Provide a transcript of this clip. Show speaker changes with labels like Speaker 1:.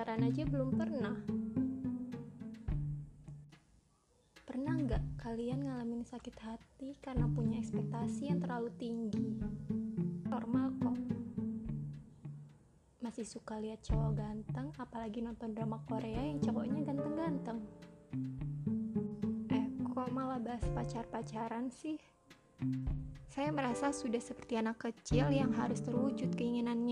Speaker 1: pacaran aja belum pernah. Pernah nggak kalian ngalamin sakit hati karena punya ekspektasi yang terlalu tinggi? Normal kok. Masih suka lihat cowok ganteng, apalagi nonton drama Korea yang cowoknya ganteng-ganteng. Eh, kok malah bahas pacar-pacaran sih? Saya merasa sudah seperti anak kecil yang harus terwujud keinginannya.